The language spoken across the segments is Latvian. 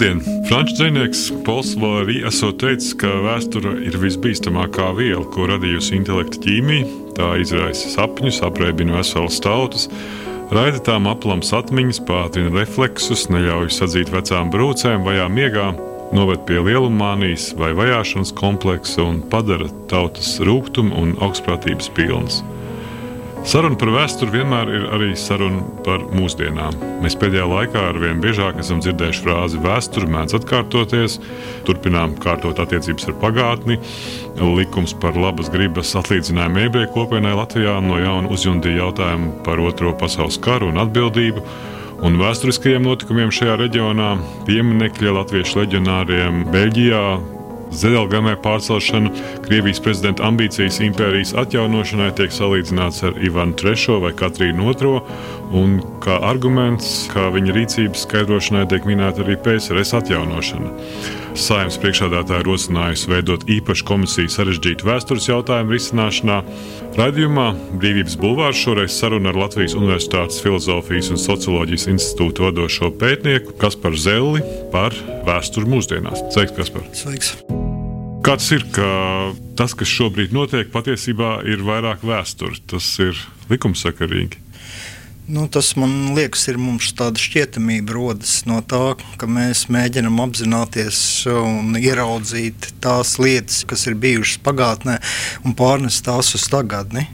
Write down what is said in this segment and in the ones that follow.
Labdien! Franču dzinieks Pols Valērī esot teicis, ka vēsture ir visbīstamākā viela, ko radījusi intelekta ķīmija. Tā izraisa sapņus, apreibina veselas tautas, raida tām aplams atmiņas, pātrina refleksus, neļauj sadzīt vecām brūcēm, vajā miegā, noved pie lielumānijas vai vajāšanas kompleksa un padara tautas rūkumu un augstprātības pilnas. Saruna par vēsturi vienmēr ir arī saruna par mūsdienām. Mēs pēdējā laikā ar vien biežāk esam dzirdējuši frāzi vēsture mēdz atkārtoties, turpinām kārtot attiecības ar pagātni. Likums par labas gribas atlīdzinājumu ebreju kopienai Latvijā no jauna uzjundīja jautājumu par Otro pasaules karu un atbildību. Un vēsturiskajiem notikumiem šajā reģionā pieminekļi latviešu leģionāriem Beļģijā, Zeļgalmē pārcelšanu, Krievijas prezidenta ambīcijas impērijas atjaunošanai tiek salīdzināts ar Ivanu III vai Katrīnu II, un kā arguments, kā viņa rīcības skaidrošanai tiek minēta arī PSRS atjaunošana. Saimnes priekšādātāja rosinājusi veidot īpašu komisiju sarežģītu vēstures jautājumu risināšanā. Radījumā Brīvības bulvārs šoreiz saruna ar Latvijas Universitātes Filozofijas un Socioloģijas institūta vadošo pētnieku Kasparu Zelli par vēsturi mūsdienās. Sveiks, Kaspar! Sveiks! Kā tas ir, ka tas, kas šobrīd notiek, patiesībā ir vairāk vēsture, tas ir likumsakarīgi. Nu, tas man liekas, ir mums tāda šķietamība rodas no tā, ka mēs mēģinām apzināties un ieraudzīt tās lietas, kas ir bijušas pagātnē, un pārnest tās uz tagadni.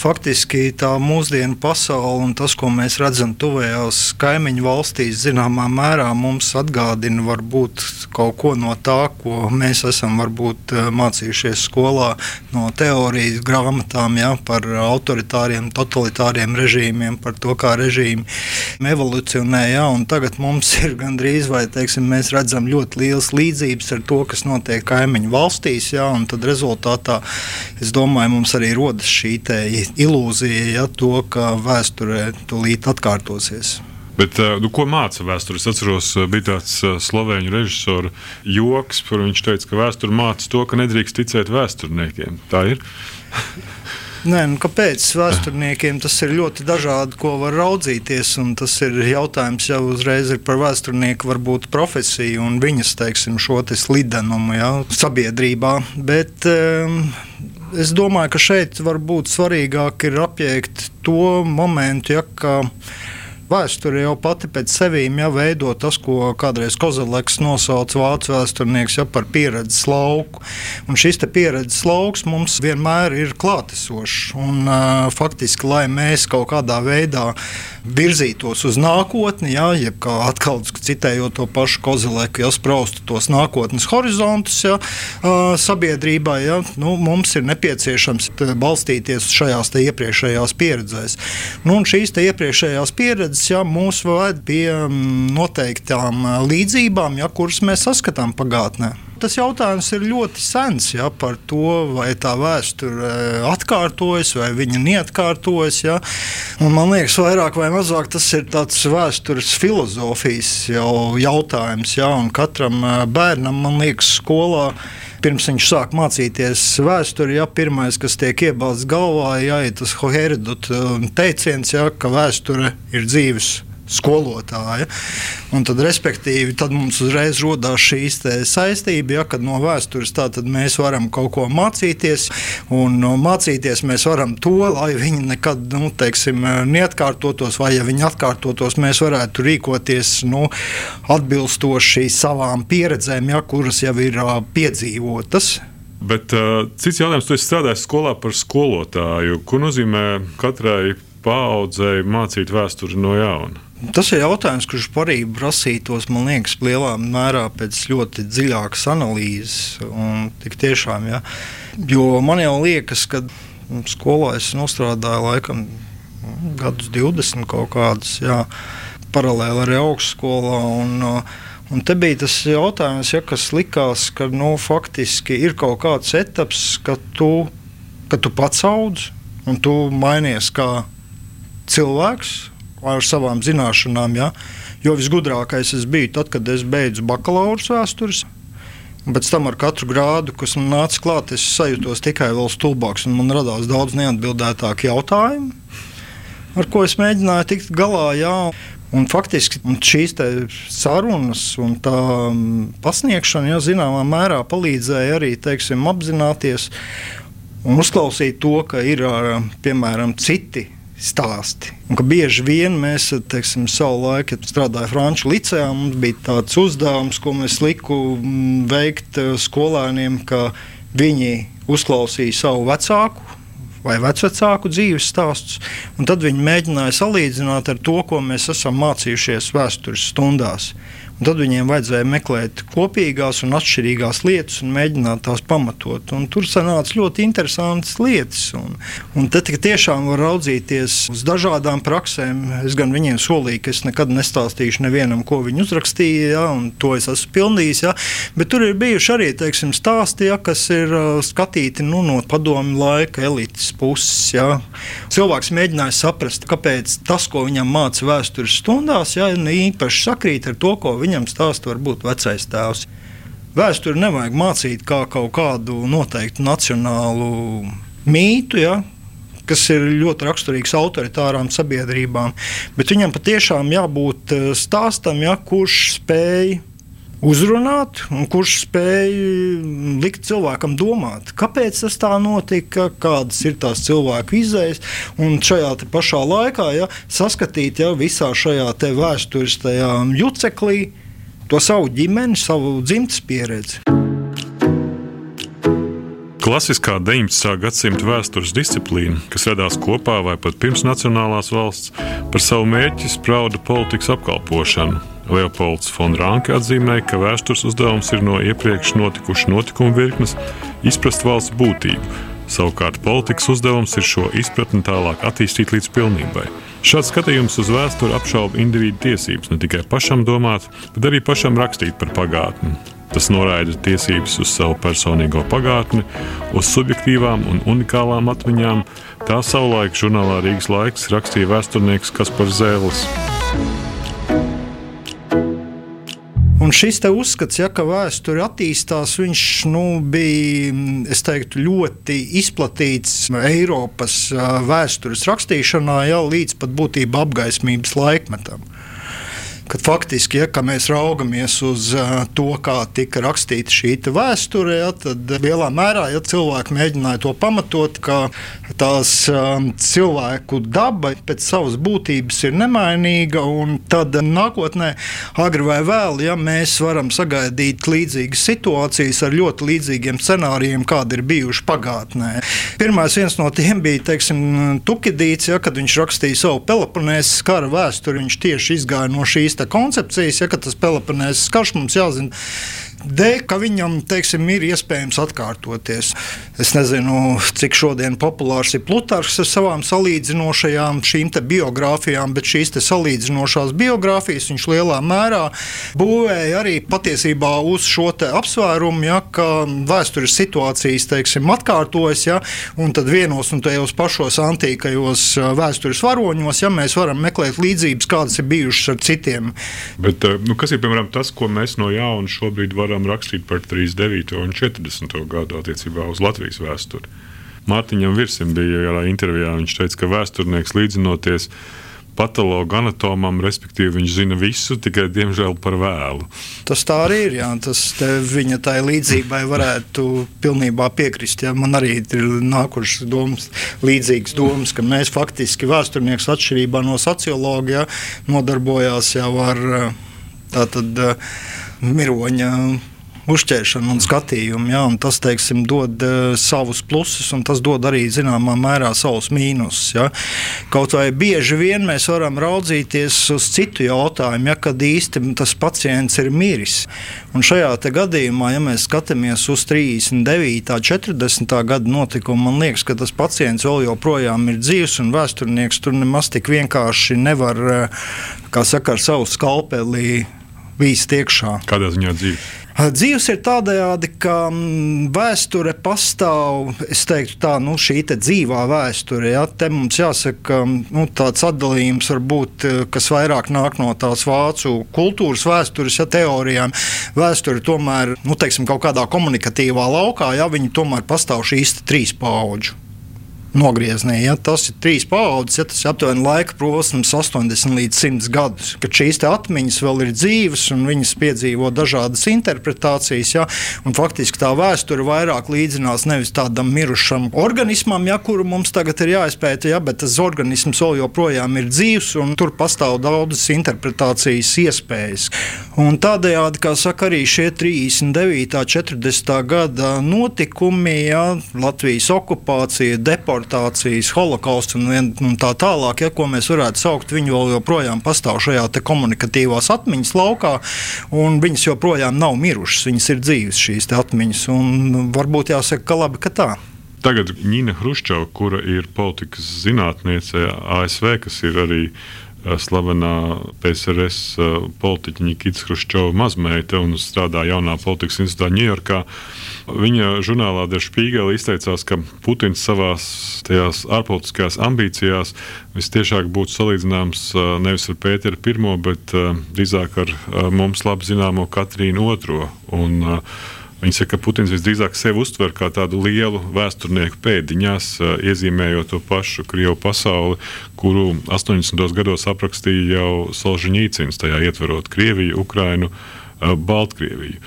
Faktiski tā mūsdienu pasaule un tas, ko mēs redzam tuvējās kaimiņu valstīs, zināmā mērā mums atgādina varbūt kaut ko no tā, ko mēs esam varbūt eh, mācījušies skolā no teorijas grāmatām ja, par autoritāriem, totalitāriem režīmiem, par to, kā režīmi evolucionē. Ja, tagad mums ir gandrīz vai teiksim, mēs redzam ļoti lielas līdzības ar to, kas notiek kaimiņu valstīs. Ja, tad rezultātā es domāju, mums arī rodas šī ilūzija, ja to, ka vēsturē tūlīt atkārtosies. Bet, eh, nu, ko māca vēsture? Es atceros, eh, bija tāds eh, slovēņu režisors joks, kur viņš teica, ka vēsture māca to, ka nedrīkst ticēt vēsturniekiem. Tā ir. Nē, nu, kāpēc vēsturniekiem tas ir ļoti dažādi, ko var raudzīties. Tas ir jautājums jau uzreiz ir par vēsturnieku varbūt profesiju un viņas teiksim, šo slidenumu ja, sabiedrībā. Bet, um, es domāju, ka šeit varbūt svarīgāk ir apjēgt to momentu, ja, ka vēsture jau pati pēc sevīm ja, veido tas, ko kādreiz Kozeleks nosauca vācu vēsturnieks ja, par pieredzes lauku. Un šis pieredzes lauks mums vienmēr ir klātesošs. Un, uh, faktiski, lai mēs kaut kādā veidā virzītos uz nākotni, ja, jeb kā atkal citējot to pašu Kozeleku, ja spraustu tos nākotnes horizontus ja, uh, sabiedrībai, ja, nu, mums ir nepieciešams balstīties šajās iepriekšējās pieredzēs. Nu, šīs iepriekšējās pieredzes ja, mūs ved pie mm, noteiktām līdzībām, ja, kuras mēs saskatām pagātnē tas jautājums ir ļoti sens ja, par to, vai tā vēsture atkārtojas vai viņa neatkārtojas. Ja. Un man liekas, vairāk vai mazāk tas ir tāds vēstures filozofijas jau jautājums. Ja, katram bērnam, man liekas, skolā pirms viņš sāk mācīties vēsturi, ja pirmais, kas tiek iebalsts galvā, ja, ir tas Herodota teiciens, ja, ka vēsture ir dzīves skolotāja. Un tad, respektīvi, tad mums uzreiz radās šīs saistības, ja, kad no vēstures mēs varam kaut ko mācīties. Un no mācīties mēs varam to, lai viņi nekad nu, teiksim, neatkārtotos, vai ja viņi atkārtotos, mēs varētu rīkoties nu, atbilstoši savām pieredzēm, ja, kuras jau ir uh, piedzīvotas. Bet uh, cits jautājums, tu strādāji skolā par skolotāju. Ko nozīmē katrai paudzei mācīt vēsturi no jauna? Tas ir jautājums, kurš arī prasītos, man liekas, lielā mērā pēc ļoti dziļākas analīzes. Tiešām, ja. Jo man jau liekas, ka skolā es strādāju laikam gadus 20 kaut kādus, jā, paralēli arī augstskolā. Un, Un te bija tas jautājums, ja, kas likās, ka nu, faktiski ir kaut kāds etaps, kad tu, kad tu pats audz un tu mainies kā cilvēks, ar savām zināšanām. Ja? Jo visgudrākais es biju tad, kad es beidzu bakalaura vēstures. Un pēc tam ar katru grādu, kas man nāca klāt, es sajūtos tikai vēl stulbāks, un man radās daudz neatbildētāku jautājumu, ar ko es mēģināju tikt galā. Jā. Un faktiski šīs sarunas un tā pasniegšana, ja zināmā mērā palīdzēja arī teiksim, apzināties un uzklausīt to, ka ir piemēram citi stāsti. Un bieži vien mēs, teiksim, savu laiku strādājām Franču licejā, mums bija tāds uzdevums, ko mēs liku mm, veikt skolēniem, ka viņi uzklausīja savu vecāku vai vecāku dzīves stāstus, un tad viņi mēģināja salīdzināt ar to, ko mēs esam mācījušies vēstures stundās. Tad viņiem vajadzēja meklēt kopīgās un atšķirīgās lietas un mēģināt tās pamatot. Un tur sanāca ļoti interesantas lietas. Un, un tad tiešām var raudzīties uz dažādām praksēm. Es gan viņiem solīju, ka es nekad nestāstīšu nevienam, ko viņi uzrakstīja, ja, un to es esmu pilnījis. Ja. Bet tur ir bijuši arī teiksim, stāsti, ja, kas ir uh, skatīti nu, no padomu laika elites puses. Ja. Cilvēks mēģināja saprast, kāpēc tas, ko viņam māca vēstures stundās, ja, īpaši sakrīt ar to, ko viņi viņam stāsta varbūt vecais tēvs. Vēsturi nevajag mācīt kā kaut kādu noteiktu nacionālu mītu. Ja? kas ir ļoti raksturīgs autoritārām sabiedrībām. Bet viņam patiešām jābūt eh, stāstam, ja, kurš spēj uzrunāt, un kurš spēja likt cilvēkam domāt, kāpēc tas tā notika, kādas ir tās cilvēku izējas. Un šajā pašā laikā ja, saskatīt ja, visā šajā vēstures juceklī to savu ģimeni, savu dzimtes pieredzi. Klasiskā 19. gadsimta vēstures disciplīna, kas radās kopā vai pat pirms nacionālās valsts, par savu mērķi sprauda politikas apkalpošanu Leopolds Fonrānke atzīmēja, ka vēstures uzdevums ir no iepriekš notikušu notikumu virknes izprast valsts būtību. Savukārt politikas uzdevums ir šo izpratni tālāk attīstīt līdz pilnībai. Šāds skatījums uz vēsturi apšauba individu tiesības ne tikai pašam domāt, bet arī pašam rakstīt par pagātni. Tas noraida tiesības uz savu personīgo pagātni, uz subjektīvām un unikālām atmiņām. Tā savulaik žurnālā Rīgas laiks rakstīja vēsturnieks Kaspars Zēlis. Un šis uzskats, ja, ka vēsture attīstās, viņš nu, bija teiktu, ļoti izplatīts Eiropas vēstures rakstīšanā jau līdz pat būtībā apgaismības laikmetam ka faktiski, ja mēs raugamies uz to, kā tika rakstīta šī vēsture, ja, tad lielā mērā ja, cilvēki mēģināja to pamatot, ka tās um, cilvēku daba pēc savas būtības ir nemainīga, tad nākotnē, agri vai vēl, ja mēs varam sagaidīt līdzīgas situācijas ar ļoti līdzīgiem scenārijiem, kādi ir bijuši pagātnē. Pirmais no tiem bija teiksim, Tukidīts, ja, kad viņš rakstīja savu Peloponēzes kara vēsturi. Viņš tieši izgāja no šīs koncepcijas, ja tas Peloponēzes karš mums jāzina dēļ, ka viņam teiksim, ir iespējams atkārtoties. Es nezinu, cik šodien populārs ir Plutarks ar savām salīdzinošajām biogrāfijām, bet šīs salīdzinošās biogrāfijas viņš lielā mērā būvēja arī patiesībā uz šo apsvērumu, ja, ka vēstures situācijas teiksim, atkārtojas, ja, un tad vienos un tajos pašos antīkajos vēstures varoņos ja, mēs varam meklēt līdzības, kādas ir bijušas ar citiem. Bet, nu, kas ir piemēram tas, ko mēs no jauna šobrīd varam? Varam rakstīt par 39. un 40. gadu attiecībā uz Latvijas vēsturi. Mārtiņam Virsim bija jālā intervijā, viņš teica, ka vēsturnieks līdzinoties patologu anatomam, respektīvi viņš zina visu, tikai diemžēl par vēlu. Tas tā arī ir. Jā, tas viņa tai līdzībai varētu pilnībā piekrist. Jā. Man arī ir nākušas domas, līdzīgas domas, ka mēs faktiski vēsturnieks atšķirībā no sociologa nodarbojās jau ar tātad miroņa uzķēršanu un skatījumu. Ja, un tas teiksim, dod uh, savus plusus, un tas dod arī zināmā mērā savus mīnusus. Ja. Kaut vai bieži vien mēs varam raudzīties uz citu jautājumu, ja, kad īsti tas pacients ir miris. Un šajā gadījumā, ja mēs skatāmies uz 39. un 40. gada notikumu, man liekas, ka tas pacients vēl joprojām ir dzīves, un vēsturnieks tur nemaz tik vienkārši nevar, kā saka, ar savu skalpeli vīst iekšā. Kādā ziņā dzīve? Dzīves ir tādējādi, ka mm, vēsture pastāv, es teiktu, tā nu, šī dzīvā vēsture. Ja? Te mums jāsaka, ka nu, tāds atdalījums var būt, kas vairāk nāk no tās vācu kultūras vēstures ja, teorijām. Vēsture tomēr, nu, teiksim, kaut kādā komunikatīvā laukā, ja viņi tomēr pastāv šīs trīs paudžu nogriezienī. Ja, tas ir trīs paudzes, ja tas ir aptuveni laika posms, 80 līdz 100 gadus. Kad šīs atmiņas vēl ir dzīves un viņas piedzīvo dažādas interpretācijas, ja, un faktiski tā vēsture vairāk līdzinās nevis tādam mirušam organismam, ja, kuru mums tagad ir jāizpēta, ja, bet tas organisms vēl joprojām ir dzīves un tur pastāv daudzas interpretācijas iespējas. Un tādējādi, kā saka, arī šie 39. un 40. gada notikumi, ja, Latvijas okupācija, deportācija, deportācijas, holokausts un, un tā tālāk, ja, ko mēs varētu saukt, viņi vēl joprojām pastāv šajā komunikatīvās atmiņas laukā, un viņas joprojām nav mirušas, viņas ir dzīves šīs atmiņas, varbūt jāsaka, ka labi, ka tā. Tagad Nīna Hruščova, kura ir politikas zinātniece ASV, kas ir arī eh, slavenā PSRS eh, politiķa Nikita Hruščova mazmeita un strādā jaunā politikas institūtā Ņujorkā. Viņa žurnālā Der Spiegel izteicās, ka Putins savā ārpolitiskajās ambīcijās visciešāk būtu salīdzināms nevis ar Pēteru I, bet drīzāk ar mums labi zināmo Katrīnu II. Un, Viņa saka, ka Putins visdrīzāk sevi uztver kā tādu lielu vēsturnieku pēdiņās, iezīmējot to pašu Krievu pasauli, kuru 80. gados aprakstīja jau Solžņīcins, tajā ietverot Krieviju, Ukrainu, Baltkrieviju.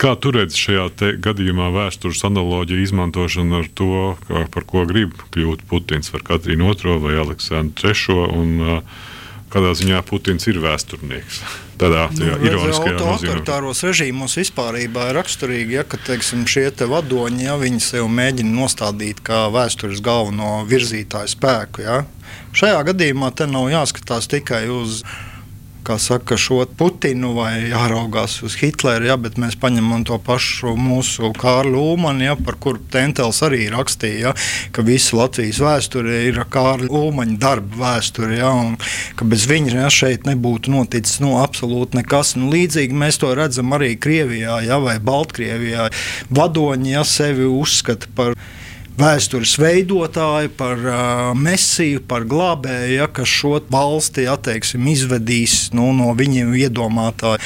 Kā tu redzi šajā gadījumā vēstures analoģiju izmantošanu ar to, kā, par ko grib kļūt Putins par Katrīnu II vai Aleksandru III? Kādā ziņā Putins ir vēsturnieks. Tādā nu, ironiskajā nozīmē. Autoritāros režīmos vispār ir raksturīgi, ja, ka teiksim, šie te vadoņi ja, sev mēģina nostādīt kā vēstures galveno virzītāju spēku. Ja. Šajā gadījumā te nav jāskatās tikai uz saka, šo Putinu vai jāraugās uz Hitleru, ja, bet mēs paņemam to pašu mūsu Kārlu Ulmanu, ja, par kuru Tentels arī rakstīja, ja, ka visa Latvijas vēsture ir Kārļa Ulmaņa darba vēsture, ja, un ka bez viņa ja, šeit nebūtu noticis nu, absolūti nekas. Nu, līdzīgi mēs to redzam arī Krievijā ja, vai Baltkrievijā. Vadoņi ja, sevi uzskata par vēstures veidotāju, par uh, mesiju, par glābēju, ja, kas šo valsti atteiksim, izvedīs nu, no viņiem iedomātā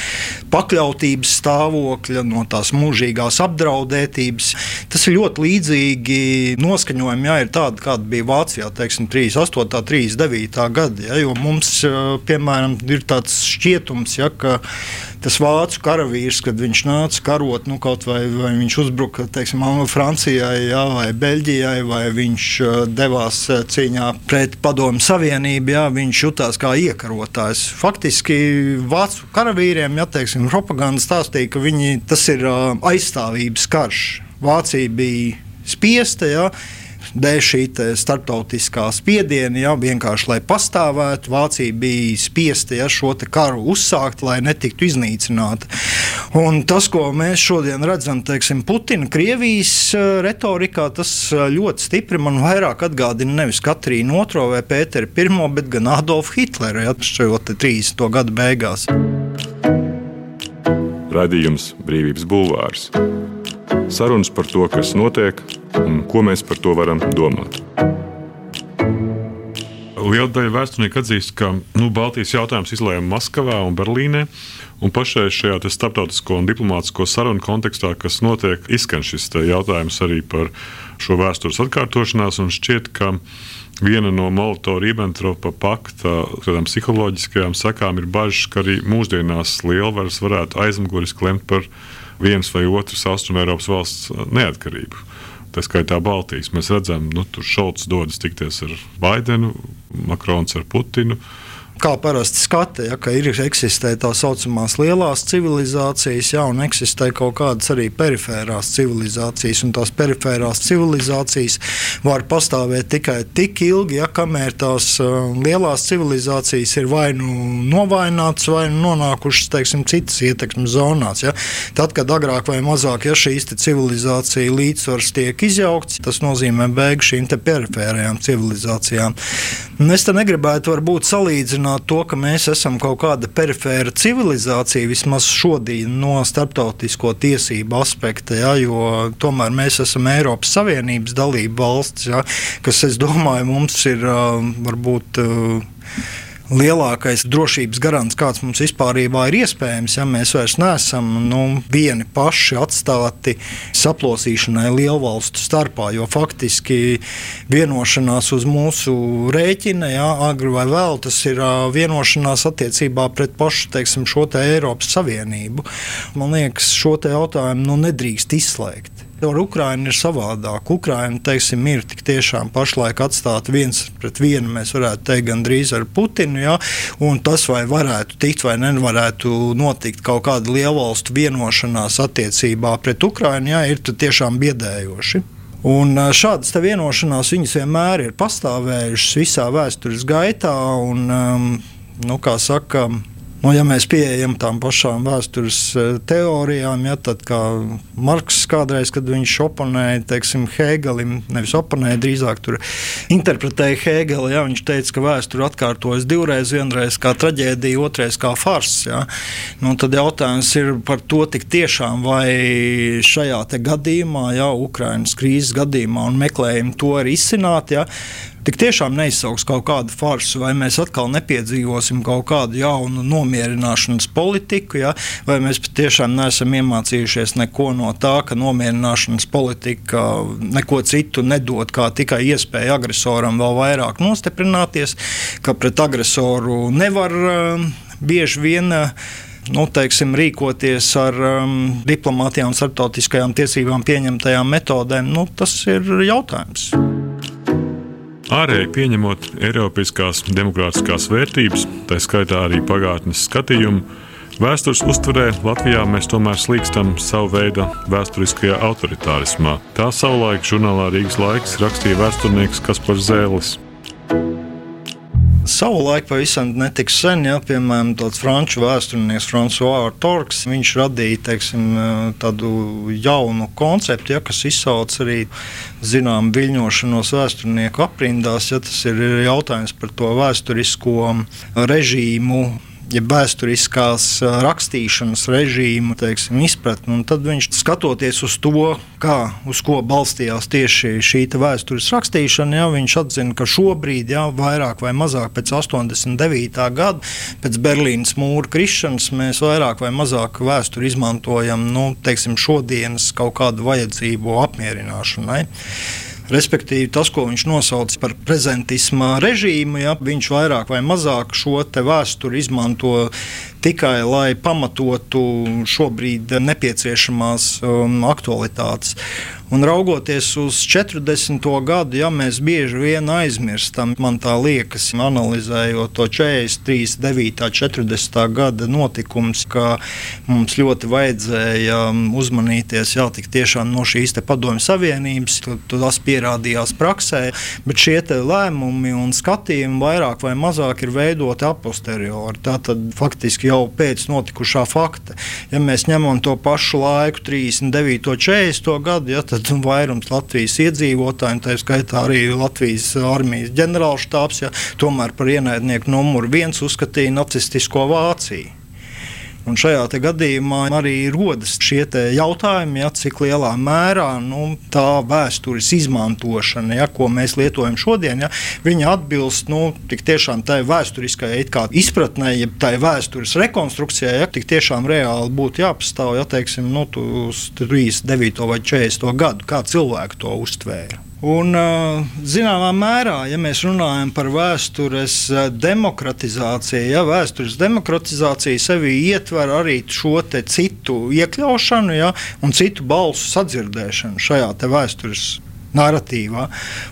pakļautības stāvokļa, no tās mūžīgās apdraudētības. Tas ir ļoti līdzīgi noskaņojumi, ja ir tādi, kāda bija Vācijā, teiksim, 38. un 39. gada. Ja, jo mums, piemēram, ir tāds šķietums, ja, ka tas vācu karavīrs, kad viņš nāca karot, nu, kaut vai, vai viņš uzbruka teiksim, Francijai ja, vai Beļģijai, vai viņš uh, devās uh, cīņā pret Padomu Savienību, ja, viņš jutās kā iekarotājs. Faktiski vācu karavīriem, ja teiksim, propaganda stāstīja, ka viņi, tas ir uh, aizstāvības karš. Vācija bija spiesta. Ja, dēļ šī starptautiskā spiediena, ja, vienkārši lai pastāvētu, Vācija bija spiesta ja, šo karu uzsākt, lai netiktu iznīcināta. Un tas, ko mēs šodien redzam, teiksim, Putina, Krievijas eh, retorikā, tas eh, ļoti stipri man vairāk atgādina nevis Katrīnu II vai Pēteru I, bet gan Adolfu Hitleru ja, šajā 30. gadu beigās. Radījums Brīvības Bulvārs. Sarunas par to, kas notiek un ko mēs par to varam domāt. Liela daļa vēsturnieku atzīst, ka nu, Baltijas jautājums izlēma Maskavā un Berlīnē. Un pašreiz šajā starptautisko un diplomātsko sarunu kontekstā, kas notiek, izskan šis jautājums arī par šo vēstures atkārtošanās. Šķiet, ka viena no Molotova-Ribbentropa pakta kādām psiholoģiskajām sekām ir bažas, ka arī mūsdienās lielvaras varētu aizmuguriski lemt par vienas vai otras Austrumēropas valsts neatkarību. Tā skaitā Baltijas. Mēs redzam, ka nu, tur Šalts dodas tikties ar Baidenu, Makrons ar Putinu. Uh, kā parasti skata, ja, ka ir eksistē tā saucamās lielās civilizācijas, ja, un eksistē kaut kādas arī perifērās civilizācijas. Tās perifērās civilizācijas var pastāvēt tikai tik ilgi, ja, kamēr tās uh, lielās civilizācijas ir vai nu novājinātas, vai nu nonākušas teiksim, citas ietekmes zonās. Ja. Tad, kad agrāk vai mazāk ja, šīs civilizācija līdzsvars tiek izjaukts, tas nozīmē beigu šīm perifērajām civilizācijām. Un es te negribētu varbūt salīdzināt to, ka mēs esam kaut kāda perifēra civilizācija, vismaz šodien no starptautisko tiesību aspekta, ja, jo tomēr mēs esam Eiropas Savienības dalība valsts, ja, kas, es domāju, mums ir varbūt lielākais drošības garants, kāds mums vispār ir iespējams, ja mēs vairs neesam nu, vieni paši atstāti saplosīšanai lielvalstu starpā. Jo faktiski vienošanās uz mūsu rēķina, ja, agri vai vēl, tas ir vienošanās attiecībā pret pašu teiksim, šo te Eiropas Savienību. Man liekas, šo jautājumu nu, nedrīkst izslēgt. Ar Ukrajinu ir savādāk. Ukraina teiksim, ir tik tiešām pašlaik atstāta viens pret vienu, mēs varētu teikt, gandrīz ar Putinu. Ja? Tas vai varētu tikt vai nevarētu notikt kaut kāda lielvalstu vienošanās attiecībā pret Ukrajinu, ja? ir tiešām biedējoši. Un šādas vienošanās vienmēr ir pastāvējušas visā vēstures gaitā. Un, um, nu, kā saka, Nu, ja mēs pieejam tām pašām vēstures eh, teorijām, ja, tad kā Marks kādreiz, kad viņš oponēja teiksim, Hēgelim, nevis oponēja, drīzāk interpretēja Hēgeli, ja, viņš teica, ka vēsture atkārtojas divreiz, vienreiz kā traģēdija, otrais kā fars. Ja. Nu, tad jautājums ir par to, tiešām, vai šajā gadījumā, ja, Ukraiņas krīzes gadījumā, un meklējam to arī izsināt, ja, tik tiešām neizsauks kaut kādu farsu, vai mēs atkal nepiedzīvosim kaut kādu jaunu nomierināšanas politiku, ja? vai mēs patiešām neesam iemācījušies neko no tā, ka nomierināšanas politika neko citu nedod, kā tikai iespēju agresoram vēl vairāk nostiprināties, ka pret agresoru nevar uh, bieži vien. Uh, nu, teiksim, rīkoties ar um, diplomātijām un starptautiskajām tiesībām pieņemtajām metodēm, nu, tas ir jautājums. Ārēji pieņemot Eiropiskās demokrātiskās vērtības, tā skaitā arī pagātnes skatījumu, vēstures uztverē Latvijā mēs tomēr slīkstam savu veidu vēsturiskajā autoritārismā. Tā savulaik žurnālā Rīgas laiks rakstīja vēsturnieks Kaspars Zēlis. Savulaik pavisam netik sen, ja, piemēram, tāds franču vēsturnieks Frančiskais Torks, viņš radīja teiksim, tādu jaunu konceptu, ja, kas izsauc arī zinām viļņošanos vēsturnieku aprindās. Ja, tas ir jautājums par to vēsturisko režīmu ja vēsturiskās rakstīšanas režīmu teiksim, izpratni. Tad viņš skatoties uz to, kā, uz ko balstījās tieši šī vēstures rakstīšana, ja, viņš atzina, ka šobrīd, ja, vairāk vai mazāk pēc 89. gada, pēc Berlīnas mūra krišanas, mēs vairāk vai mazāk vēsturi izmantojam nu, teiksim, šodienas kaut kādu vajadzību apmierināšanai. Respektīvi, tas, ko viņš nosauca par prezentisma režīmu, ja, viņš vairāk vai mazāk šo vēsturi izmanto tikai lai pamatotu šobrīd nepieciešamās um, aktualitātes. Un raugoties uz 40. gadu, ja mēs bieži vien aizmirstam, man tā liekas, analizējot to 43, 9, 40. gada notikumus, ka mums ļoti vajadzēja uzmanīties jā, tiešām no šīs padomju savienības. Tas pierādījās praksē, bet šie lēmumi un skatījumi vairāk vai mazāk ir veidoti a posteriori. Tātad faktiski jau pēc notikušā fakta. Ja mēs ņemam to pašu laiku, 39, 40 gadu, ja, tad vairums Latvijas iedzīvotāju, tā skaitā arī Latvijas armijas ģenerālštāps, ja, tomēr par ienaidnieku numuru viens uzskatīja nacistisko Vāciju. Un šajā gadījumā arī rodas šie jautājumi, ja, cik lielā mērā nu, tā vēstures izmantošana, ja, ko mēs lietojam šodien, ja, atbilst nu, tiešām tai vēsturiskajai izpratnē, ja tai vēstures rekonstrukcijai, ja tik tiešām reāli būtu jāpastāv ja, teiksim, nu, uz 39. vai 40. gadu, kā cilvēki to uztvēra. Un, zināmā mērā, ja mēs runājam par vēstures demokratizāciju, ja vēstures demokratizācija sevī ietver arī šo citu iekļaušanu ja, un citu balsu sadzirdēšanu šajā vēstures narratīvā.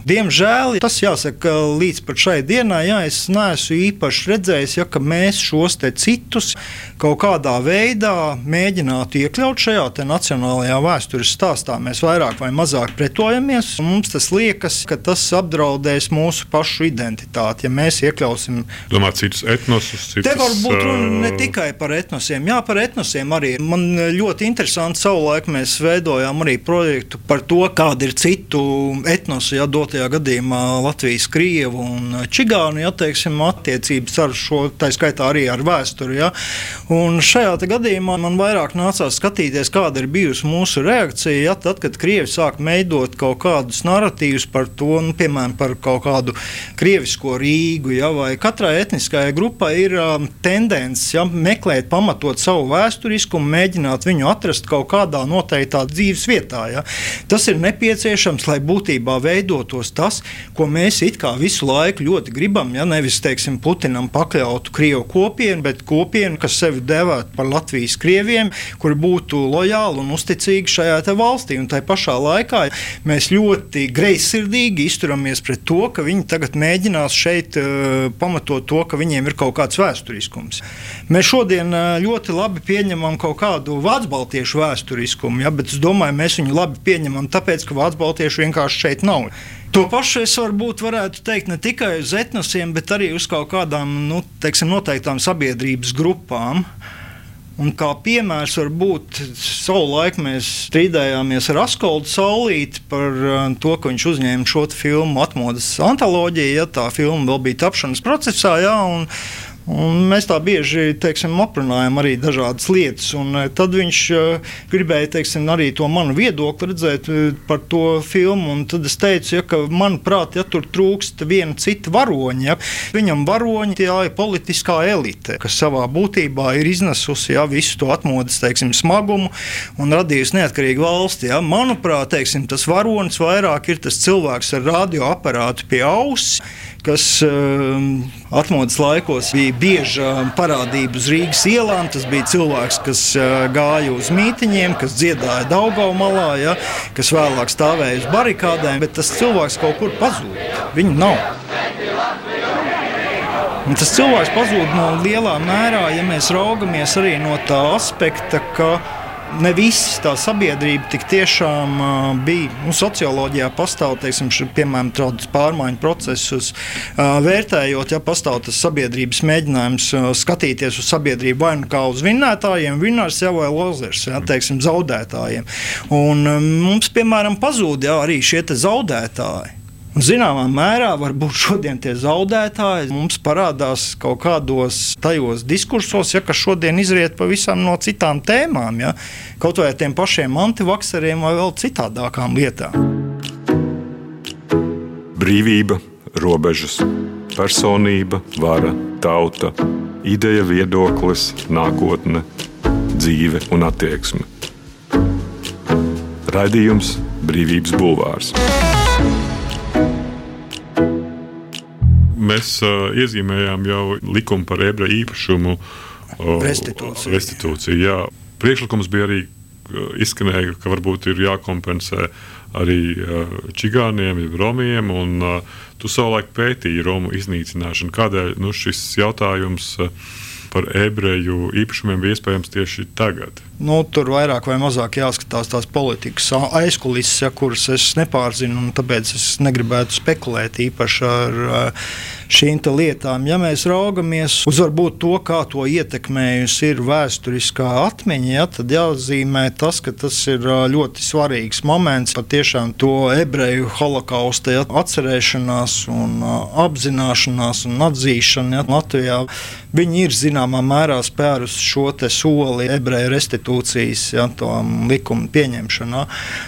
Diemžēl tas jāsaka līdz šai dienai, ja es neesmu īpaši redzējis, ja mēs šos citus kaut kādā veidā mēģinātu iekļaut šajā nacionālajā vēstures stāstā. Mēs vairāk vai mazāk pretojamies, un mums tas liekas, ka tas apdraudēs mūsu pašu identitāti, ja mēs iekļausim. Domāt, citus etnosus. Citus, Te var būt runa ne tikai par etnosiem, jā, par etnosiem arī. Man ļoti interesanti savulaik mēs veidojām arī projektu par to, kāda ir citu etnosu, ja dotajā gadījumā Latvijas, Krievu un Čigānu ja, teiksim, attiecības ar šo, tā skaitā arī ar vēsturi. Ja. Un šajā gadījumā man vairāk nācās skatīties, kāda ir bijusi mūsu reakcija, ja, tad, kad Krievi sāk veidot kaut kādus narratīvus par to, nu, piemēram, par kaut kādu krievisko Rīgu, ja, vai katrai etniskajai grupai ir um, tendence ja, meklēt, pamatot savu vēsturiskumu, mēģināt viņu atrast kaut kādā noteiktā dzīves vietā. Ja. Tas ir nepieciešams, lai būtībā veidotos tas, ko mēs it kā visu laiku ļoti gribam. Ja nevis teiksim, Putinam pakļautu Krievu kopienu, bet kopienu, kas sevi devētu par Latvijas krieviem, kuri būtu lojāli un uzticīgi šajā valstī. Un tā pašā laikā mēs ļoti greizsirdīgi izturamies pret to, ka viņi tagad mēģinās šeit uh, pamatot to, ka viņiem ir kaut kāds vēsturiskums. Mēs šodien uh, ļoti labi pieņemam kaut kādu vācu baltiešu vēsturiskumu, ja, bet es domāju, mēs viņu labi pieņemam, tāpēc, ka vācu baltiešu vienkārši šeit nav. To pašu es varbūt varētu teikt ne tikai uz etnosiem, bet arī uz kaut kādām nu, teiksim, noteiktām sabiedrības grupām. Un kā piemērs var būt, savulaik mēs strīdējāmies ar Askoldu Saulīti par uh, to, ka viņš uzņēma šo filmu atmodas antoloģiju, ja tā filma vēl bija tapšanas procesā. Ja, un, Un mēs tā bieži teiksim, aprunājam arī dažādas lietas. Eh, tad viņš uh, gribēja teiksim, arī to manu viedokli redzēt uh, par to filmu. Tad es teicu, ja, ka manuprāt, ja tur trūkst viena cita varoņa, ja, viņam varoņi tie ir politiskā elite, kas savā būtībā ir iznesusi ja, visu to atmodas teiksim, smagumu un radījusi neatkarīgu valsti. Ja. Manuprāt, teiksim, tas varonis vairāk ir tas cilvēks ar radioaparātu pie auss kas uh, atmodas laikos bija bieža parādība uz Rīgas ielām. Tas bija cilvēks, kas uh, gāja uz mītiņiem, kas dziedāja Daugau malā, ja, kas vēlāk stāvēja uz barikādēm, bet tas cilvēks kaut kur pazuda. Viņu nav. Un tas cilvēks pazūd no lielā mērā, ja mēs raugamies arī no tā aspekta, ka ne viss tā sabiedrība tik tiešām uh, bija. Nu, socioloģijā pastāv, teiksim, š, piemēram, tādus pārmaiņu procesus uh, vērtējot, ja pastāv tas sabiedrības mēģinājums uh, skatīties uz sabiedrību vai nu kā uz vinnētājiem, vinnērs jau vai lozers, ja, teiksim, zaudētājiem. Un um, mums, piemēram, pazūd ja, arī šie zaudētāji. Zināmā mērā, varbūt šodien tie zaudētāji mums parādās kaut kādos tajos diskursos, ja, kas šodien izriet pavisam no citām tēmām, ja, kaut vai tiem pašiem antivakseriem vai vēl citādākām lietām. Brīvība, robežas, personība, vara, tauta, ideja, viedoklis, nākotne, dzīve un attieksme. Radījums Brīvības Bulvārs. Mēs uh, iezīmējām jau likumu par ebreju īpašumu uh, restitūciju. restitūciju jā. Priekšlikums bija arī izskanēja, ka varbūt ir jākompensē arī uh, čigāniem, romiem. Un, uh, tu savulaik pētīji Romu iznīcināšanu. Kādēļ nu, šis jautājums uh, par ebreju īpašumiem bija iespējams tieši tagad? Nu, tur vairāk vai mazāk jāskatās tās politikas aizkulises, ja, kuras es nepārzinu, un tāpēc es negribētu spekulēt īpaši ar šīm lietām. Ja mēs raugamies uz varbūt to, kā to ietekmējusi ir vēsturiskā atmiņa, ja, tad jāatzīmē tas, ka tas ir ļoti svarīgs moments patiešām to ebreju holokausta ja, atcerēšanās un apzināšanās un atzīšana ja, Latvijā. Viņi ir zināmā mērā spērusi šo soli ebreju restitūciju institūcijas ja, likuma pieņemšanā.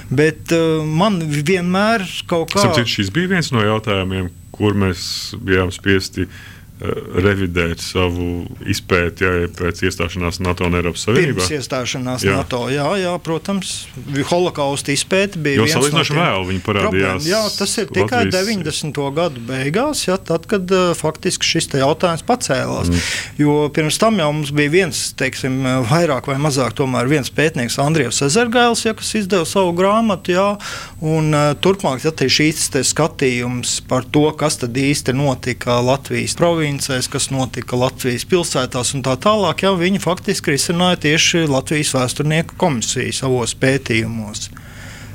Bet uh, man vienmēr kaut kā. Sapcīt, šis bija viens no jautājumiem, kur mēs bijām spiesti Eh, revidēt savu izpēti ja, pēc iestāšanās NATO un Eiropas Savienībā? Pirms iestāšanās jā. NATO, jā, jā, protams, holokausta izpēte bija. Jo salīdzinoši no vēl viņi parādījās. Jā, tas ir tikai Latvijas... 90. gadu beigās, ja, tad, kad uh, faktiski šis jautājums pacēlās. Mm. Jo pirms tam jau mums bija viens, teiksim, vairāk vai mazāk tomēr viens pētnieks, Andrievs Ezergails, ja, kas izdeva savu grāmatu, jā, un uh, turpmāk ja, šīs skatījums par to, kas tad īsti notika Latvijas provincijā provincēs, kas notika Latvijas pilsētās un tā tālāk, jau viņi faktiski risināja tieši Latvijas vēsturnieku komisiju savos pētījumos.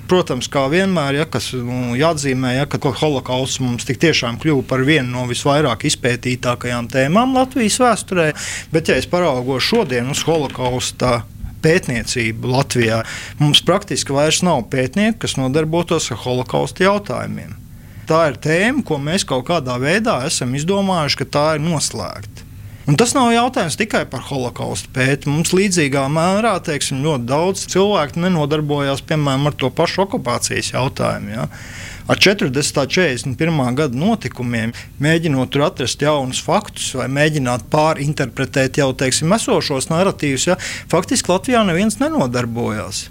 Protams, kā vienmēr, ja, kas nu, jāatzīmē, ja, ka holokausts mums tik tiešām kļuva par vienu no visvairāk izpētītākajām tēmām Latvijas vēsturē, bet, ja es paraugos šodien uz holokausta pētniecību Latvijā. Mums praktiski vairs nav pētnieku, kas nodarbotos ar holokausta jautājumiem. Tā ir tēma, ko mēs kaut kādā veidā esam izdomājuši, ka tā ir noslēgta. Un tas nav jautājums tikai par holokaustu pētījumu. Mums līdzīgā mērā teiksim, ļoti daudz cilvēku nenodarbojās piemēram ar to pašu okupācijas jautājumu. Ja? ar 40. un 41. gada notikumiem, mēģinot tur atrast jaunus faktus vai mēģināt pārinterpretēt jau teiksim, esošos narratīvus, ja, faktiski Latvijā neviens nenodarbojās.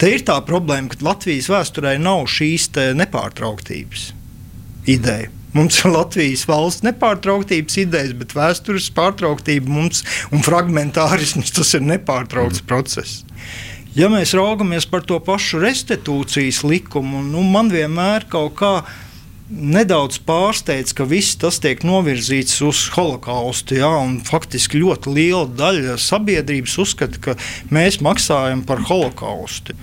Te ir tā problēma, ka Latvijas vēsturē nav šīs nepārtrauktības ideja. Mums ir Latvijas valsts nepārtrauktības idejas, bet vēstures pārtrauktība mums un fragmentārisms tas ir nepārtraukts mm. process. Ja mēs raugamies par to pašu restitūcijas likumu, nu, man vienmēr kaut kā nedaudz pārsteidz, ka viss tas tiek novirzīts uz holokaustu. Ja, faktiski ļoti liela daļa sabiedrības uzskata, ka mēs maksājam par holokaustu.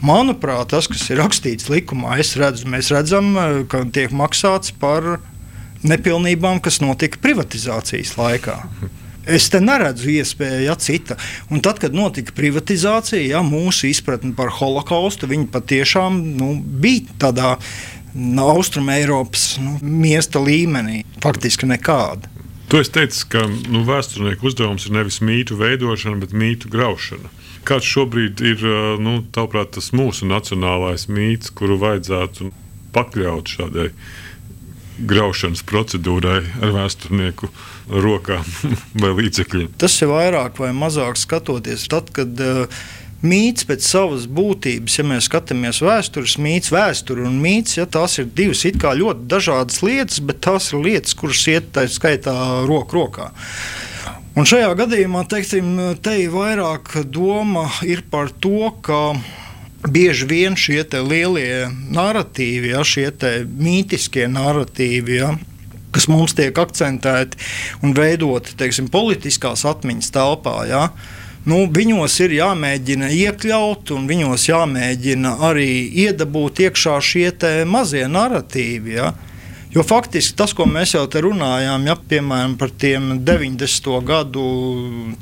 Manuprāt, tas, kas ir rakstīts likumā, redzu, mēs redzam, ka tiek maksāts par nepilnībām, kas notika privatizācijas laikā. Es te neredzu iespēju, ja cita. Un tad, kad notika privatizācija, ja mūsu izpratne par holokaustu, patiešām nu, bija tādā nu, Austrumēropas nu, miesta līmenī. Faktiski nekāda. Tu teici, ka nu, vēsturnieku uzdevums ir nevis mītu veidošana, bet mītu graušana. Kāds šobrīd ir nu, tavuprāt, tas mūsu nacionālais mīts, kuru vajadzētu pakļaut šādai graušanas procedūrai ar vēsturnieku rokām vai līdzekļiem. Tas ir vairāk vai mazāk skatoties tad, kad mīts pēc savas būtības, ja mēs skatāmies vēstures mīts, vēsture un mīts, ja tās ir divas ļoti dažādas lietas, bet tās ir lietas, kuras iet tā skaitā roku rokā. Un šajā gadījumā teiksim, te ir vairāk doma ir par to, ka bieži vien šie lielie narratīvi, ja, šie mītiskie narratīvi, ja, kas mums tiek akcentēti un veidoti teiksim, politiskās atmiņas telpā. Ja, nu, viņos ir jāmēģina iekļaut, un viņos jāmēģina arī iedabūt iekšā šie mazie narratīvi. Ja. Jo faktiski tas, ko mēs jau te runājām, ja, piemēram, par tiem 90. gadu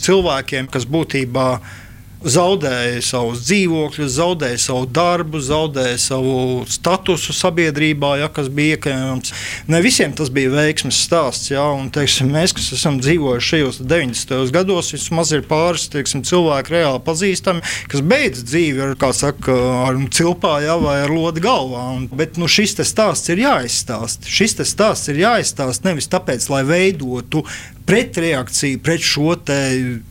cilvēkiem, kas būtībā ir zaudēja savus dzīvokļus, zaudēja savu darbu, zaudēja savu statusu sabiedrībā, ja, kas bija iekļauts. Ne visiem tas bija veiksmes stāsts. Ja, un, teiksim, mēs, kas esam dzīvojuši šajos 90. gados, vismaz ir pāris teiksim, cilvēki reāli pazīstami, kas beidz dzīvi ar, saka, ar cilpā ja, vai ar lodi galvā. Un, bet nu, šis stāsts ir jāizstāsta. Šis stāsts ir jāizstāsta nevis tāpēc, lai veidotu pretreakciju pret šo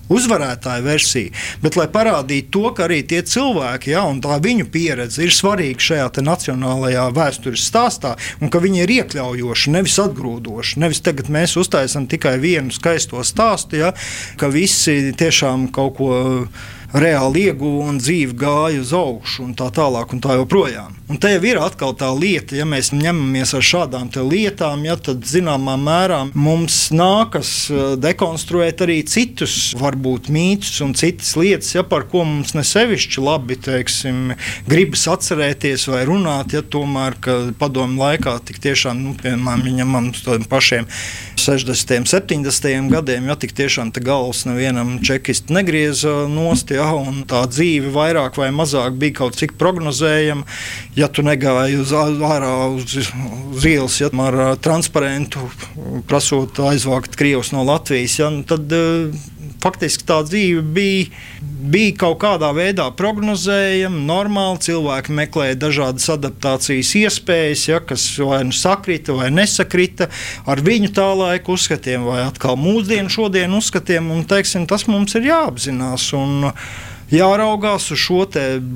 uzvarētāju versiju, bet lai parādītu to, ka arī tie cilvēki, ja, un tā viņu pieredze ir svarīga šajā nacionālajā vēstures stāstā, un ka viņi ir iekļaujoši, nevis atgrūdoši. Nevis tagad mēs uztaisām tikai vienu skaisto stāstu, ja, ka visi tiešām kaut ko reāli ieguva un dzīve gāja uz augšu, un tā tālāk, un tā joprojām. Un te jau ir atkal tā lieta, ja mēs ņemamies ar šādām lietām, ja, tad zināmā mērā mums nākas eh, dekonstruēt arī citus, varbūt mītus un citas lietas, ja, par ko mums nesevišķi labi teiksim, gribas atcerēties vai runāt. Ja, tomēr, padomu laikā tik tiešām, nu, piemēram, tādiem pašiem 60. un 70. gadiem, ja tik tiešām galvas nevienam čekistu negrieza nost ja, un tā dzīve vairāk vai mazāk bija kaut cik prognozējama. Ja tu negāji uz ārā uz, uz ielas ja, ar transparentu, prasot aizvākt Krievus no Latvijas, ja, nu tad faktiski tā dzīve bija, bija kaut kādā veidā prognozējama, normāla. Cilvēki meklēja dažādas adaptācijas iespējas, ja, kas vai nu sakrita vai nesakrita ar viņu tā laika uzskatiem, vai atkal mūsdienu šodienu uzskatiem. Un, teiksim, tas mums ir jāapzinās. Un, jāraugās uz šo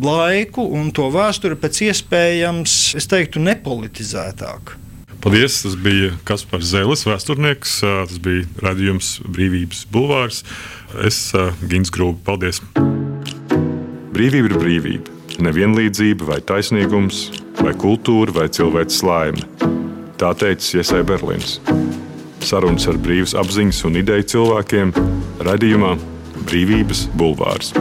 laiku un to vēsturi pēc iespējams, es teiktu, nepolitizētāk. Paldies! Tas bija Kaspars Zēlis, vēsturnieks. Tas bija radījums Brīvības Bulvārs. Es Gins Grūbi. Paldies! Brīvība ir brīvība. Nevienlīdzība vai taisnīgums, vai kultūra vai cilvēks laime. Tā teica Iesai Berlīns. Sarunas ar brīvas apziņas un ideju cilvēkiem radījumā Brīvības Bulvārs.